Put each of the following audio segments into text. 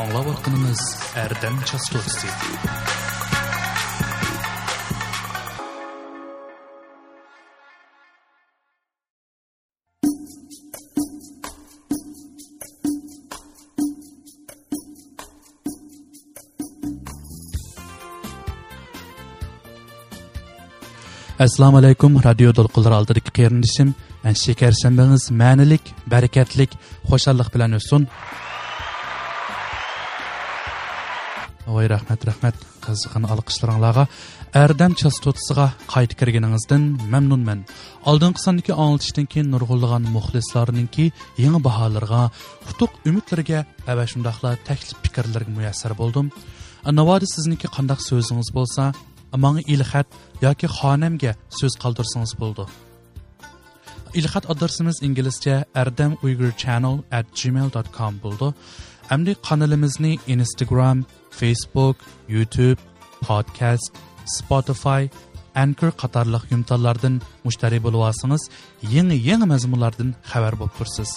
Аңлап арқыныңыз әрдәм Часовский. Assalomu alaykum radio to'lqinlar oldidagi qarindishim shakar shanbangiz ma'nilik barakatlik xushallik bilan o'tsin. Voy rahmat rahmat. Qiziqin olqishlaringlarga. Ardam chastotisiga qaytib kirganingizdan mamnunman. Oldingi sondagi anglitishdan keyin nurg'unlagan muxlislarninki yangi baholarga qutuq umidlarga va shundoqla taklif fikrlarga muyassar bo'ldim. Navoda sizniki qandaq so'zingiz bo'lsa manga ilxat yoki xonamga so'z qoldirsangiz bo'ldi. Ilxat adresimiz inglizcha ardam uygur channel at gmail.com bo'ldi. Hamda kanalimizni instagram facebook youtube podcast spotify anchor qatorliq yumtallardan mushtari bo'lib olsangiz yangi yangi mazmunlardan xabar bo'lib tursiz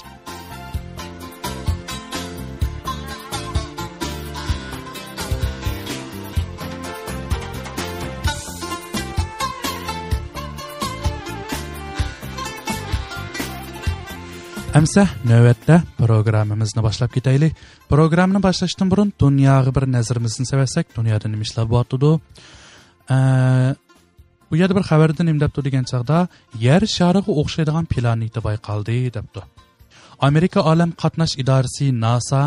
Әмсә, navbatda programmamizni boshlab ketaylik. Programmani boshlashdan burun dunyoga bir nazarimizni sevasak, dunyoda nima ishlar bo'lyapti? bu yerda bir xabarda nima debdi degan chog'da yer shariga o'xshaydigan planeta bayqaldi debdi. Amerika olam qatnash idorasi NASA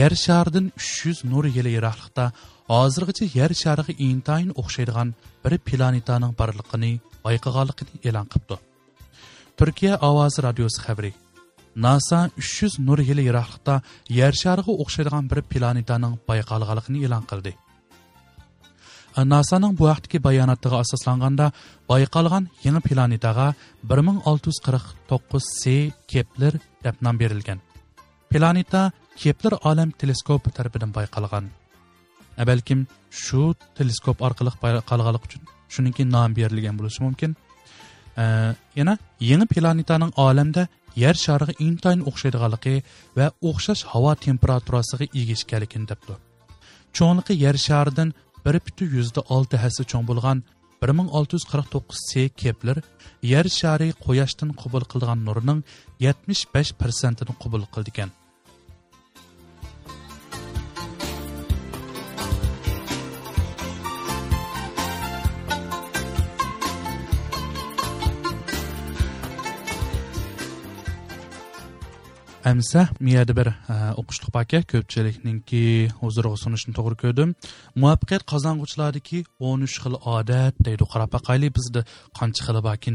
yer sharidan 300 nur еле ераклыкта hozirgacha yer shariga intayin o'xshaydigan bir planetaning borligini bayqaganligini e'lon qildi. Turkiya ovozi radiosi xabari NASA 300 nur yili yiroqlikda yer shariga o'xshaydigan bir planetaning bayqalganligini e'lon qildi. NASAning bu vaqtdagi bayonotiga asoslanganda bayqalgan yangi planetaga 1649 C Kepler deb nom berilgan. Planeta Kepler olam teleskopi tarafidan bayqalgan. E, balkim shu teleskop orqali bayqalganlik uchun shuningki nom berilgan bo'lishi mumkin. E, yana yangi planetaning olamda yer shariga intayin o'xshaydiganligi va o'xshash havo temperaturasiga ega ekanligini debdi. Cho'nliqi yer sharidan bir butun yuzda olti hassa cho'ng bo'lgan bir ming olti yuz qirq to'qqiz c kepler yer shari quyoshdan qabul qilgan nurning yetmish besh persentini qabul qildi ekan. Amsa miyada bir e, o'qishliq paka ko'pchilikninki huzurga sunishni to'g'ri ko'rdim. Muvaffaqiyat qozong'uvchilardiki 13 xil odat deydi qarapaqayli bizda qancha xili bakin.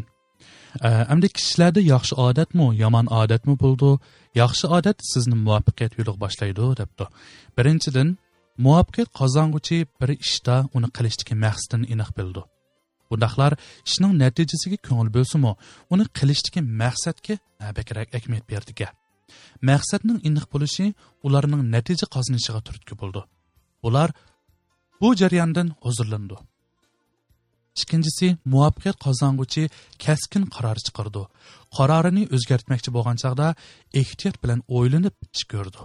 Endi kishilarda yaxshi odatmi yomon odatmi bo'ldi? Yaxshi odat sizni muvaffaqiyat yo'liga boshlaydi debdi. Birinchidan muvaffaqiyat qozong'uchi bir ishda uni qilishdagi maqsadini aniq bildi. Bundaqlar ishning natijasiga ko'ngil bo'lsimi uni qilishdagi maqsadga e, bakrak ahamiyat berdiga. Maqsadning aniq bo'lishi ularning natija qozonishiga turtki bo'ldi. Ular bu jarayondan huzurlandi. Ikkinchisi muvaffaqiyat qozong'uchi kaskin qaror chiqardi. Qarorini o'zgartmoqchi bo'lgan chog'da ehtiyot bilan o'ylanib ish ko'rdi.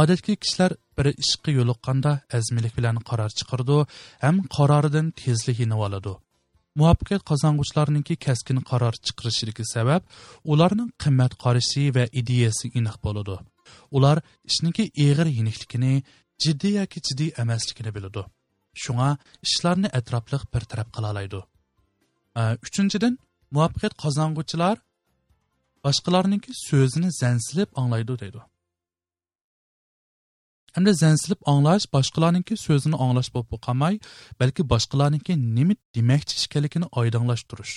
Odatki kishilar bir ishga yo'liqqanda azmilik bilan qaror chiqardi ham qaroridan tezlik yenib oladi. Muvaffaqiyat qozong'uvchilarninki kaskin qaror chiqarishidagi sabab ularning qimmat qarashi va ideyasi aniq bo'ladi. Ular ishniki eg'ir yenikligini jiddiy yoki jiddiy emasligini biladi. Shunga ishlarni atrofliq bir taraf qilolaydi uchinchidan muvaffaqiyat qozong'uvchilar boshqalarniki so'zini zansilib anglaydi deydi. Hamda zansilib anglash boshqalarninki so'zini anglash bo'lib qolmay balki boshqalarninki nima demoqchi ekanligini oydinlashtirish.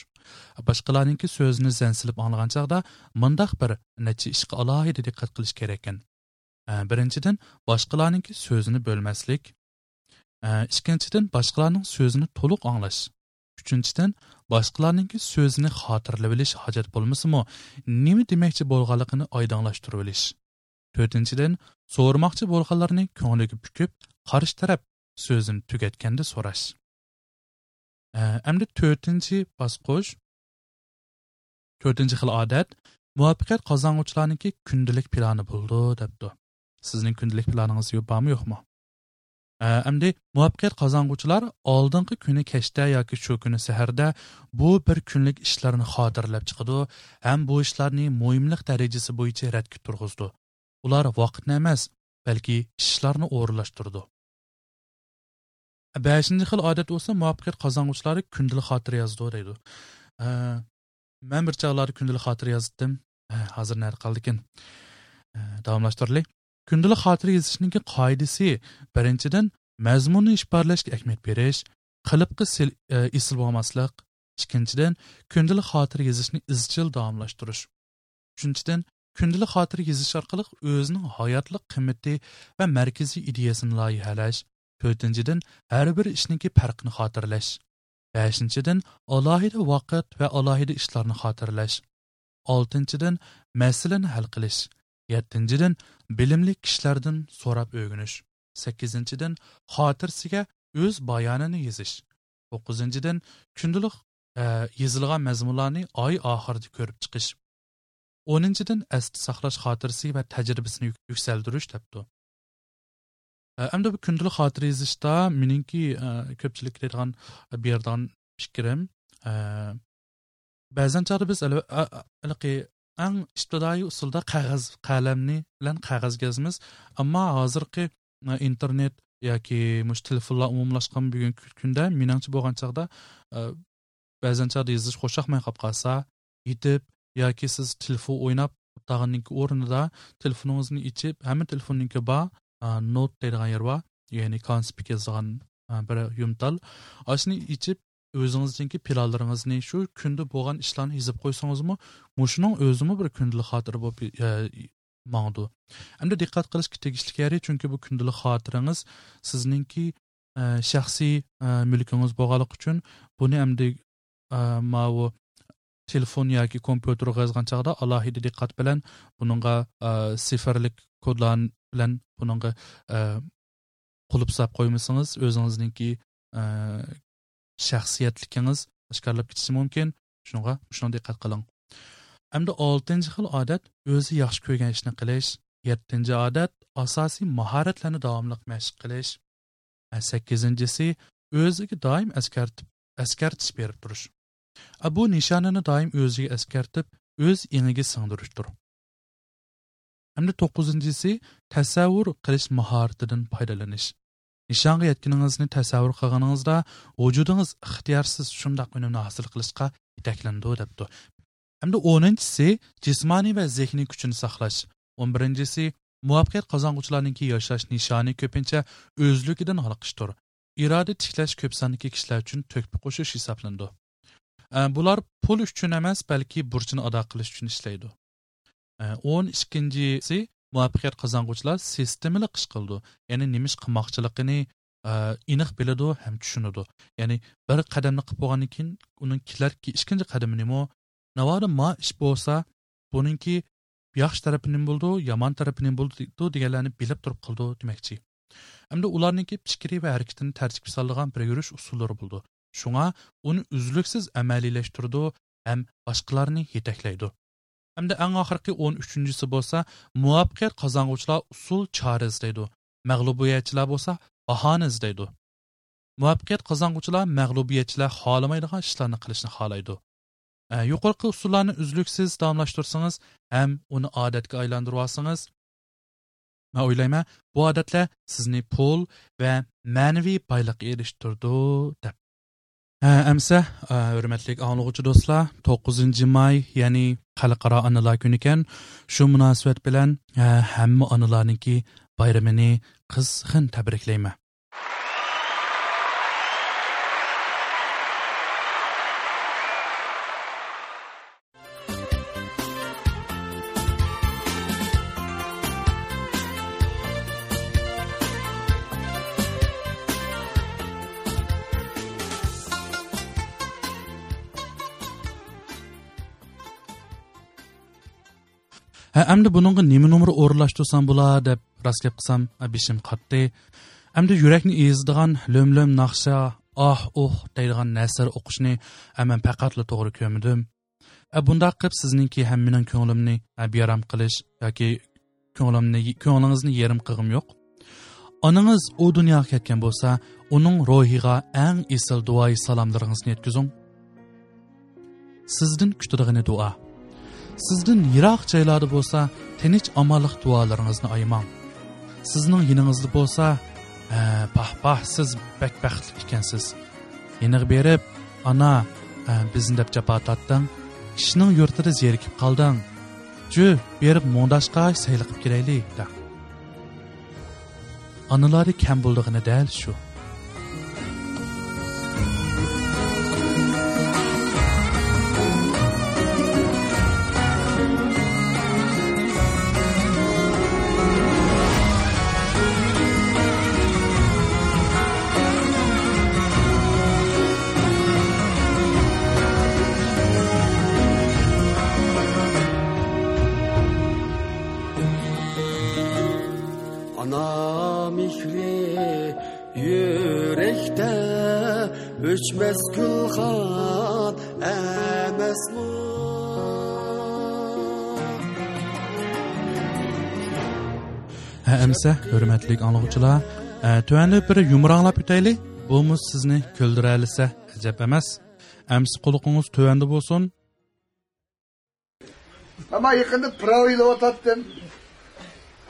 Boshqalarninki so'zini zansilib anglagan chog'da mundoq bir necha ishga alohida diqqat qilish kerak ekan. Birinchidan boshqalarninki so'zini bo'lmaslik. Ikkinchidan boshqalarning so'zini to'liq anglash. Uchinchidan boshqalarninki so'zini xotirlab olish hojat bo'lmasimi nima demoqchi bo'lganligini oydinlashtirib olish to'rtinchidan so'rmoqchi bo'lganlarni ko'ngliga pukib qarshi taraf so'zini tugatganda so'rash. Endi to'rtinchi bosqich. To'rtinchi xil odat. Muvaffaqiyat qozong'uvchilarniki kundalik plani bo'ldi debdi. Sizning kundalik planingiz bormi yo'qmi? Endi muvaffaqiyat qozong'uvchilar oldingi kuni kechda yoki shu kuni saharda bu bir kunlik ishlarni xotirlab chiqadi ham bu ishlarni muhimlik darajasi bo'yicha radga turg'izdi. Ular vaqtni emas balki ishlarni o'rinlashtirdi beshinchi xil odat bo'lsa muvaffaqiyat qozong'uvchilari kundalik xotira yozdi deydi. Man bir chog'lari kundalik xotira yozdim. Hozir nari qoldi ekan davomlashtiraylik. Kundalik xotira yozishninki qoidasi birinchidan mazmunni ifodalashga ahamiyat berish qilibqi isil bo'lmaslik. İkkinchidan kundalik xotira yozishni izchil davomlashtirish. Uchinchidan Kündəlik xatirə yazış arqalıq özünün həyatlıq qiyməti və mərkəzi ideyasını layihələş. 4-cüdən hər bir işninki fərqini xatırlaş. 5-cidən alohida vaqt və alohida işlərni xatırlaş. 6-cıdan məsələni həll qilish. 7-cidən bilimli kişilərdən sorab öyrəniş. 8-cidən xatirəsigə öz bayanını yazış. 9-cidən kündəlik e, yazılğan məzmunlarni ay axırda görüb çıxış. O'ninchidan asli saqlash xotirasi va tajribasini yuksaltirish debdi. Endi bu kundalik xotira yozishda meningki e, ko'pchilik aytgan beradigan fikrim e, ba'zan chog'da biz eng ibtidoiy usulda qog'oz qalamni bilan qog'oz yozamiz. Ammo hozirgi e, internet yoki mush telefonlar umumlashgan bugungi kunda meningcha bo'lgan chog'da ba'zan chog'da yozish xo'shaqmay qolib qolsa yetib yoki siz telefon o'ynab tag'inniki o'rnida telefoningizni ichib hamma telefonniki bor not deydigan yer bor. Ya'ni konspik yozgan bir yumtal. Shuni ichib o'zingizniki planlaringizni shu kunda bo'lgan ishlarni yozib qo'ysangizmi mushuning o'zimi bir kundalik xotira bo'lib e, e endi diqqat qilishga tegishli kerak chunki bu kundalik xotirangiz sizningki e, shaxsiy e, mulkingiz bo'lganligi uchun buni endi mau telefon yoki kompyuterga yozgan chog'da alohida diqqat bilan buningga e, sifarlik kodlar bilan buningga e, qulib qo'ymasangiz o'zingizningki e, shaxsiyatligingiz oshkorlab ketishi mumkin. Shunga shuna diqqat qiling. Hamda oltinchi xil odat o'zi yaxshi ko'rgan ishni qilish. Yettinchi odat asosiy mahoratlarni davomli mashq qilish. Sakkizinchisi o'ziga doim askartib askartish berib turish. Bu nishonini doim o'ziga eskartib, o'z iniga singdirishdir hamda to'qqizinchisi tasavvur qilish mahoratidan foydalanish. Nishonga yetganingizni tasavvur qilganingizda vujudingiz ixtiyorsiz shundoq unumni hosil qilishga yetaklandi debdi. Hamda o'ninchisi jismoniy va zehniy kuchini saqlash. O'n birinchisi muvaffaqiyat qozong'uvchilarningki yashash nishoni ko'pincha o'zligidan xalqishdir iroda tiklash ko'p sonli kishilar uchun to'kpi qo'shish hisoblandi. Э, bular pul uchun emas balki burchini ado qilish uchun ishlaydi. Э, o'n ikkinchisi muvaffaqiyat qozong'uvchilar sistemali qish qildi. Ya'ni nima ish qilmoqchiligini э, aniq biladi ham tushunadi. Ya'ni bir qadamni qilib bo'lgandan keyin uning kelarki ikkinchi qadami nima navoda ma ish bo'lsa buningki yaxshi tarafi nima bo'ldi yomon tarafi nima bo'ldi deganlarni bilib turib qildi demoqchi. Hamda ularniki fikri va harakatini tartibga solgan bir yurish usullari bo'ldi. Шуңа уны үзлексез әмәлиләштерде һәм башкаларны етәкләйде. Әмдә әң ахыркы 13-нчесе булса, муваффақият казангучлар усул чара эзләйди. Мәгълүбиятчылар булса, баһана эзләйди. Муваффақият казангучлар мәгълүбиятчылар халамайдыган эшләрне кылышны халайды. Юқорқы усулларны үзлексез дәвамлаштырсаңыз һәм уны адәткә айландырасаңыз, Mən oylayma, bu adətlə sizini pul və mənəvi baylıq erişdirdi, dəb. Amsa hurmatli anlıqçı dostlar, 9 may, ya'ni xalqaro onalar kuni ekan. shu munosabat bilan hamma onalarniki bayramini qizg'in tabriklayman. Endi buningga nima nomer o'rinlashtirsam bo'lar deb rostgap qilsam beshim qatdi endi yurakni ezadigan lo'm lo'm naqsha oh uh deydigan nasr o'qishni man faqatla to'g'ri ko'rmadim. Bundoq qilib sizningki ham mening ko'nglimni beram qilish yoki ko'nglimni ko'nglingizni yerim qilg'im yo'q. Onangiz u dunyoga ketgan bo'lsa uning ruhiga eng esil duoyi salomlaringizni yetkazing. Sizdan kutadigan duo. Sizdan yiroq joylarda bo'lsa tinch omonlik duolaringizni aymang sizning yiningizda bo'lsa e, pah pah siz bak baxtli ekansiz. Yiniq berib ana e, bizni deb jafo tortding. Kishining yurtida zerikib qolding ju berib mo'ndashqa sayli qilib kelaylik da. Kam bo'ldig'ini dal shu. 'Әмсә, hörmətli anlıqçılar, tövəndə bir yumranlap ütəyli. Bumuz sizni küldürəlsə əcəb emas. Əmsi quluqunuz tövəndə bolsun. Ama yakında pravıyla otattım.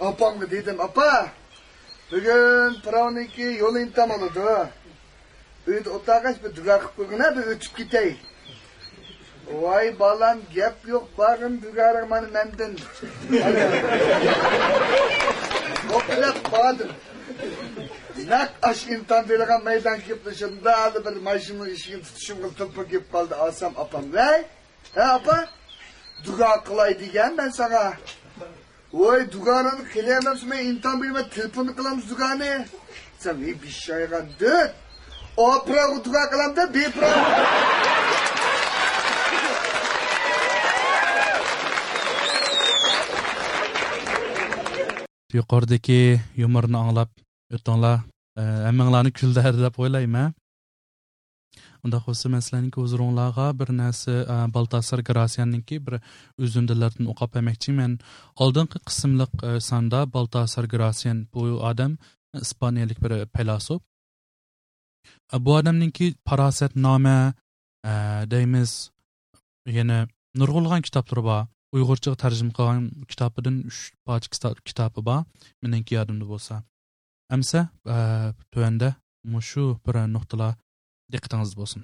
Apamga dedim, apa, bugün pravniki yolu intam oldu. Öyle otağaç bir dugak koyuna bir ötüp gitey. Vay balam gap yok bağım dügarım bana menden. Popüler bağdır. Nak aşkıntan verilen meydan kıplaşın dağılı bir maşımın işin tutuşumlu tıpkı gibi kaldı alsam apam. Ne? He apa? Dua kılay diyen ben sana. Oy duganın kılayamam sonra intan bilme tırpını kılamış duganı. Sen bir şey dört. O prağı dua kılam da bir prağı. Yuqoridagi yumorni anglab o'tinglar e, hammanglarni kuldirdi deb o'ylayman. Unda bo'lsa man sizlarniki huzuringlarga bir narsa e, baltasar grasiyanninki bir uzundilardan o'qib bermoqchiman. Oldingi qismliq e, sanda baltasar grasiyan bu odam ispaniyalik bir filosof. Bu odamninki parosatnoma deymiz yana nurg'ulg'an kitoblar bor. Uyg'urchaga tarjima qilgan kitobidan uch poch kitobi bor. Meniki yodimda bo'lsa. Amsa e, tuanda shu bir nuqtalar diqqatingizda bo'lsin.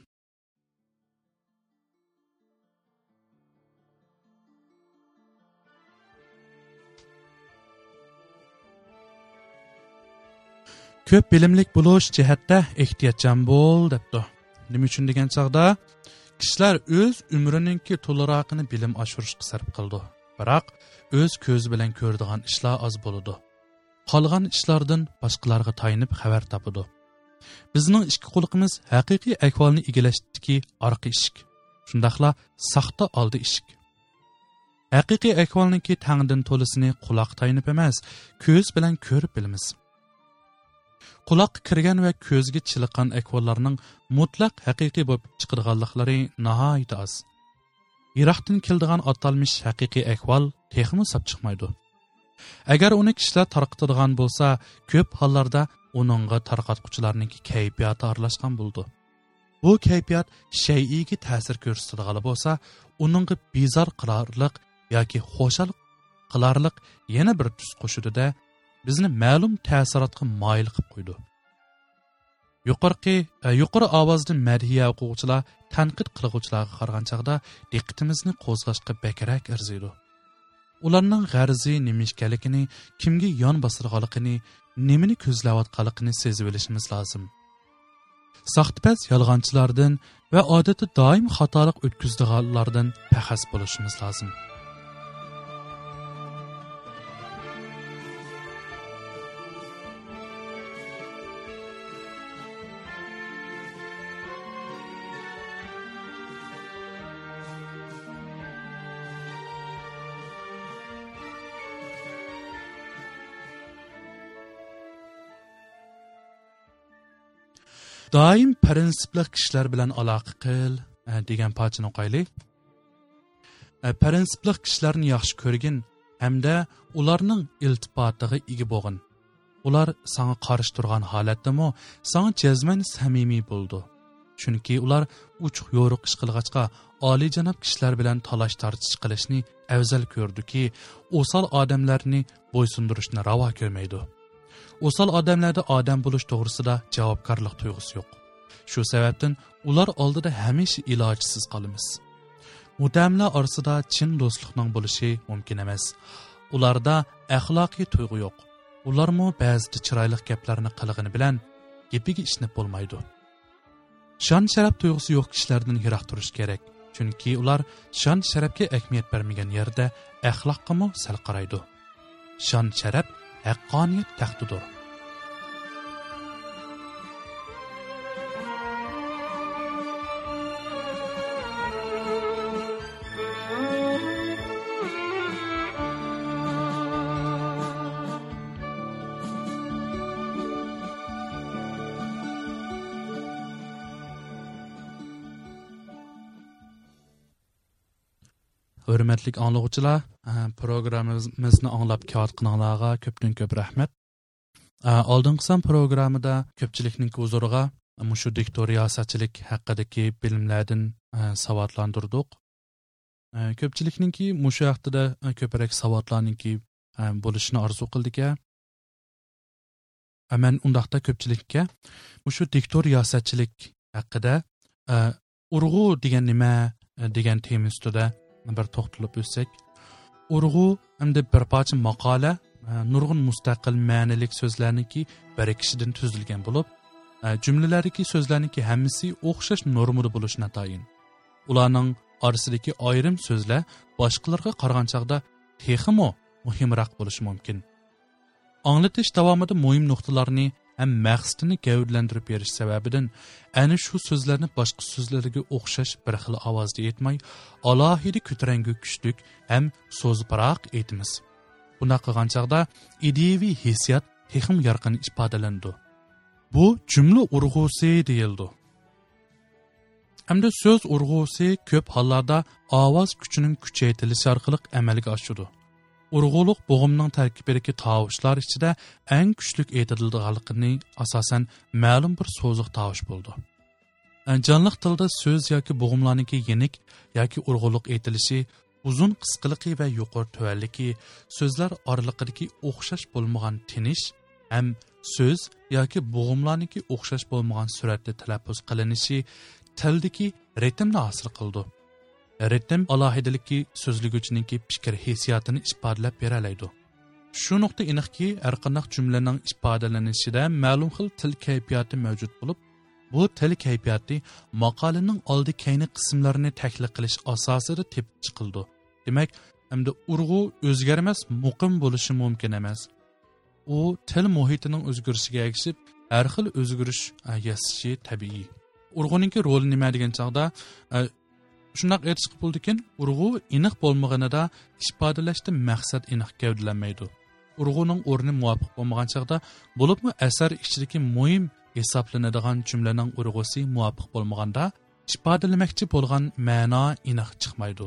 Ko'p bilimlik bo'lish jihatda ehtiyotchan bo'l debdi. Nima uchun degan chog'da kishilar o'z umrininki to'liroqini bilim oshirishga sarf qildi. Biroq o'z ko'zi bilan ko'radigan ishlar oz bo'ladi qolgan ishlardan boshqalarga tayinib xabar topadi bizning ichki quliqimiz haqiqiy ahvolni egallashdiki orqa ishik shundoqla saxta oldi ishik haqiqiy ahvolniki tangdan to'lisini quloq tayinib emas ko'z bilan ko'rib bilamiz. Quloqqa kirgan va ko'zga chiliqqan akvollarning mutlaq haqiqiy bo'lib chiqadiganliklari nihoyat oz. Yiroqdan keldigan atalmish haqiqiy ahvol texmi sab chiqmaydi. Agar uni kishilar tarqatadigan bo'lsa ko'p hollarda uningga tarqatquchilarning kayfiyati aralashgan bo'ldi. Bu kayfiyat shay'iga ta'sir ko'rsatadigan bo'lsa uningga bezor qilarliq yoki xo'shal qilarliq yana bir tus qo'shudida bizni ma'lum ta'sirotga moyil qilib qo'ydi. Yuqorqi e, yuqori ovozda madhiya o'quvchilar tanqid qilg'uvchilarga qaragan chog'da diqqatimizni qo'zg'ashga bakrak arziydi. Ularning g'arzi nima ekanligini kimga yon bosirganligini nimani ko'zlayotganligini sezib olishimiz lozim. Soxtapas yolg'onchilardan va odatda doim xatolik o'tkazdiganlardan pahas bo'lishimiz lozim. Doim prinsipli kishilar bilan aloqa qil e, degan parchani o'qaylik. E, prinsipli kishilarni yaxshi ko'rgin hamda ularning iltifotiga ega bo'lgin. Ular sanga qarshi turgan holatdami sanga jazman samimiy bo'ldi. Chunki ular uch yo'riq ish qilg'achqa oliyjanob kishilar bilan talash tortish qilishni afzal ko'rdiki o'sal odamlarni bo'ysundirishni ravo ko'rmaydi. O'sal odamlarda odam bo'lish to'g'risida javobgarlik tuyg'usi yo'q. Shu sababdan ular oldida hamisha ilojsiz qolamiz. Mutamlar orasida chin do'stlikning bo'lishi mumkin emas. Ularda axloqiy tuyg'u yo'q. Ularmi ba'zida chiroyli gaplarni qilig'ini bilan gapiga ishnib bo'lmaydi. Shon sharaf tuyg'usi yo'q kishilardan yiroq turish kerak chunki ular shon sharafga ahamiyat bermagan yerda axloqqami sal qaraydi shon sharaf haqqoniyat taxtidir. Hurmatli anglag'uvchilar programmamizni anglab kelayotganlarga ko'pdan ko'p rahmat oldingi programmada ko'pchilikning huzuriga mushu diktoriyasatchilik haqidagi bilimlardan savodlantirdik ko'pchilikninki mushu haqida ko'proq savodlarniki bo'lishini orzu qildik man undaqda ko'pchilikka mushu diktoriyasatchilik haqida urg'u degan nima degan tema ustida bir to'xtalib o'tsak urg'u hamda bir parcha maqola e, nurg'un mustaqil ma'nilik so'zlarniki bir kishidan tuzilgan bo'lib e, jumlalariki so'zlarniki hammasi o'xshash normada bo'lishi natayin ularning orasidagi ayrim so'zlar boshqalarga qaragan chog'da teximo muhimroq bo'lishi mumkin. Anglatish davomida muhim nuqtalarni ham maqsadini gavdlantirib berish sababidan ana shu so'zlarni boshqa so'zlarga o'xshash bir xil ovozda aytmay alohida ko'tarangu kuchlik ham so'zbaroq aytamiz bunaqa qilgan chog'da ideyaviy hissiyot texim yorqin ifodalandi bu jumla urg'usi deyildi. Hamda so'z urg'usi ko'p hollarda ovoz kuchining kuchaytirilishi orqali amalga oshadi urg'uliq bo'g'imning tarkibidagi tovushlar ichida eng kuchlik aytiladiganligini asosan ma'lum bir so'ziq tovush bo'ldi. Jonliq tilda so'z yoki bo'g'imlarniki yenik yoki urg'uliq aytilishi uzun qisqiligi va yuqori tuvanligi so'zlar oraliqidagi o'xshash bo'lmagan tinish ham so'z yoki bo'g'imlarniki o'xshash bo'lmagan suratda talaffuz qilinishi tildagi ritmni hosil qildi. Ritm alohidaligi so'zliguvchiningki fikr hissiyotini ifodalab beralaydi. Shu nuqta aniqki har qanday jumlaning ifodalanishida ma'lum xil til kayfiyati mavjud bo'lib bu til kayfiyati maqolaning oldi kayni qismlarini taklif qilish asosida tepib chiqildi. Demak hamda urg'u o'zgarmas muqim bo'lishi mumkin emas. U til muhitining o'zgarishiga ergishib har xil o'zgarish yasashi tabiiy. Urg'uninki roli nima degan chog'da shundoq aytish bo'ldikin urg'u aniq bo'lmaganida ifodalashda maqsad aniq gavdalanmaydi. Urg'uning o'rni muvofiq bo'lmagan chog'da bo'libmi asar ichidagi muhim hisoblanadigan jumlaning urg'usi muvofiq bo'lmaganda ifodalamoqchi bo'lgan ma'no aniq chiqmaydi.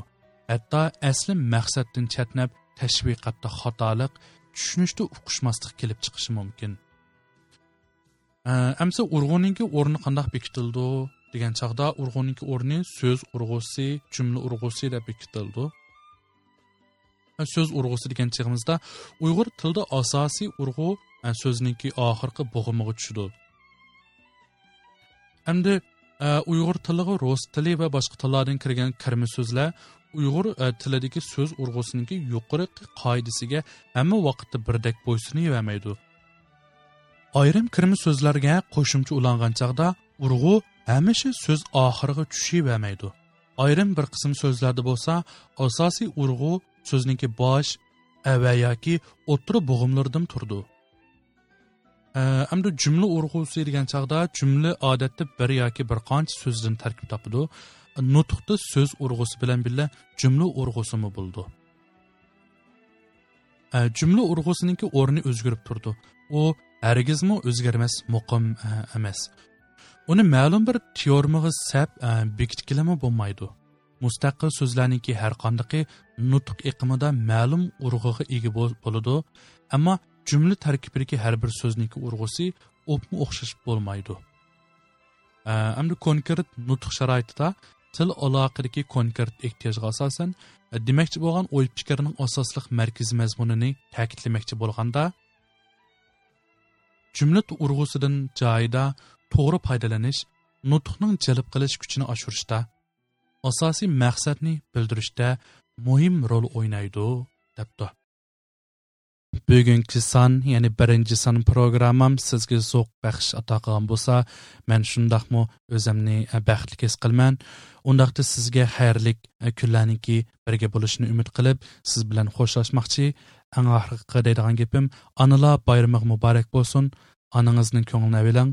Hatto asli maqsaddan chatnab tashviqatda xatolik tushunishda uqishmaslik kelib chiqishi mumkin. Amsa urg'uninki o'rni qandoq bekitildi? Degan chog'da urg'uninki o'rni so'z urg'usi jumla urg'usi deb bekitildi so'z urg'usi degan chig'imizda uyg'ur tilida asosiy urg'u so'zniki oxirgi bo'g'imiga tushdi. Hamda uyg'ur tiliga rus tili va boshqa tillardan kirgan kirma so'zlar uyg'ur tilidagi so'z urg'usiniki yuqori qoidasiga hamma vaqtda birdek bo'ysunivermaydi ayrim kirma so'zlarga qo'shimcha ulangan chog'da urg'u hamisha so'z oxiriga tushavermaydi ayrim bir qism so'zlarda bo'lsa asosiy urg'u so'zniki bosh ava yoki o'tira bo'g'imlardan turdi. Hamda jumla urg'usi degan chog'da jumla odatda bir yoki bir qancha so'zdan tarkib topadi nutqda so'z urg'usi bilan birga jumla urg'usimi bo'ldi. Jumla urg'usiniki o'rni o'zgarib turdi. U hargizmi o'zgarmas muqim emas. Uni ma'lum bir teormaga sab e, bekitgilimi bo'lmaydi. Mustaqil so'zlarniki har qandaqi nutq iqimida ma'lum urg'iga ega bo'ladi. Ammo jumla tarkibidagi har bir so'zniki urg'usi o'pmi o'xshash bo'lmaydi. Endi konkret nutq sharoitida til aloqadagi konkret ehtiyojga asosan e, demoqchi bo'lgan o'y fikrning asosliq markaziy mazmunini ta'kidlamoqchi bo'lganda jumla urg'usidan joyida to'g'ri foydalanish nutqning jalb qilish kuchini oshirishda asosiy maqsadni bildirishda muhim rol o'ynaydi debdi. Bugungi son ya'ni birinchi son programmam sizga zo'q baxsh ato qilgan bo'lsa man shundoqmi o'zimni e, baxtli his qilman. Undaqda sizga xayrlik e, kunlarniki birga bo'lishini umid qilib siz bilan xo'shlashmoqchi eng oxirgi deydigan gapim onalar bayrami muborak bo'lsin. Onangizning ko'nglini avilang.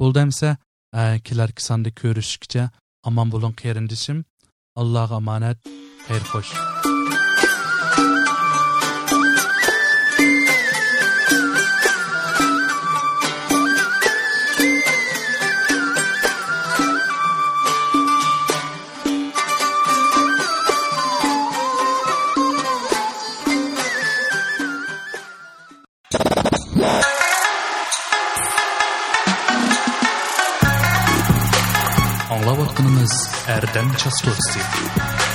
Bo'ldimsa e, kelarki sonda ko'rishguncha omon bo'ling qarindishim. Allohga omonat xayr xo'sh Danica Sturci.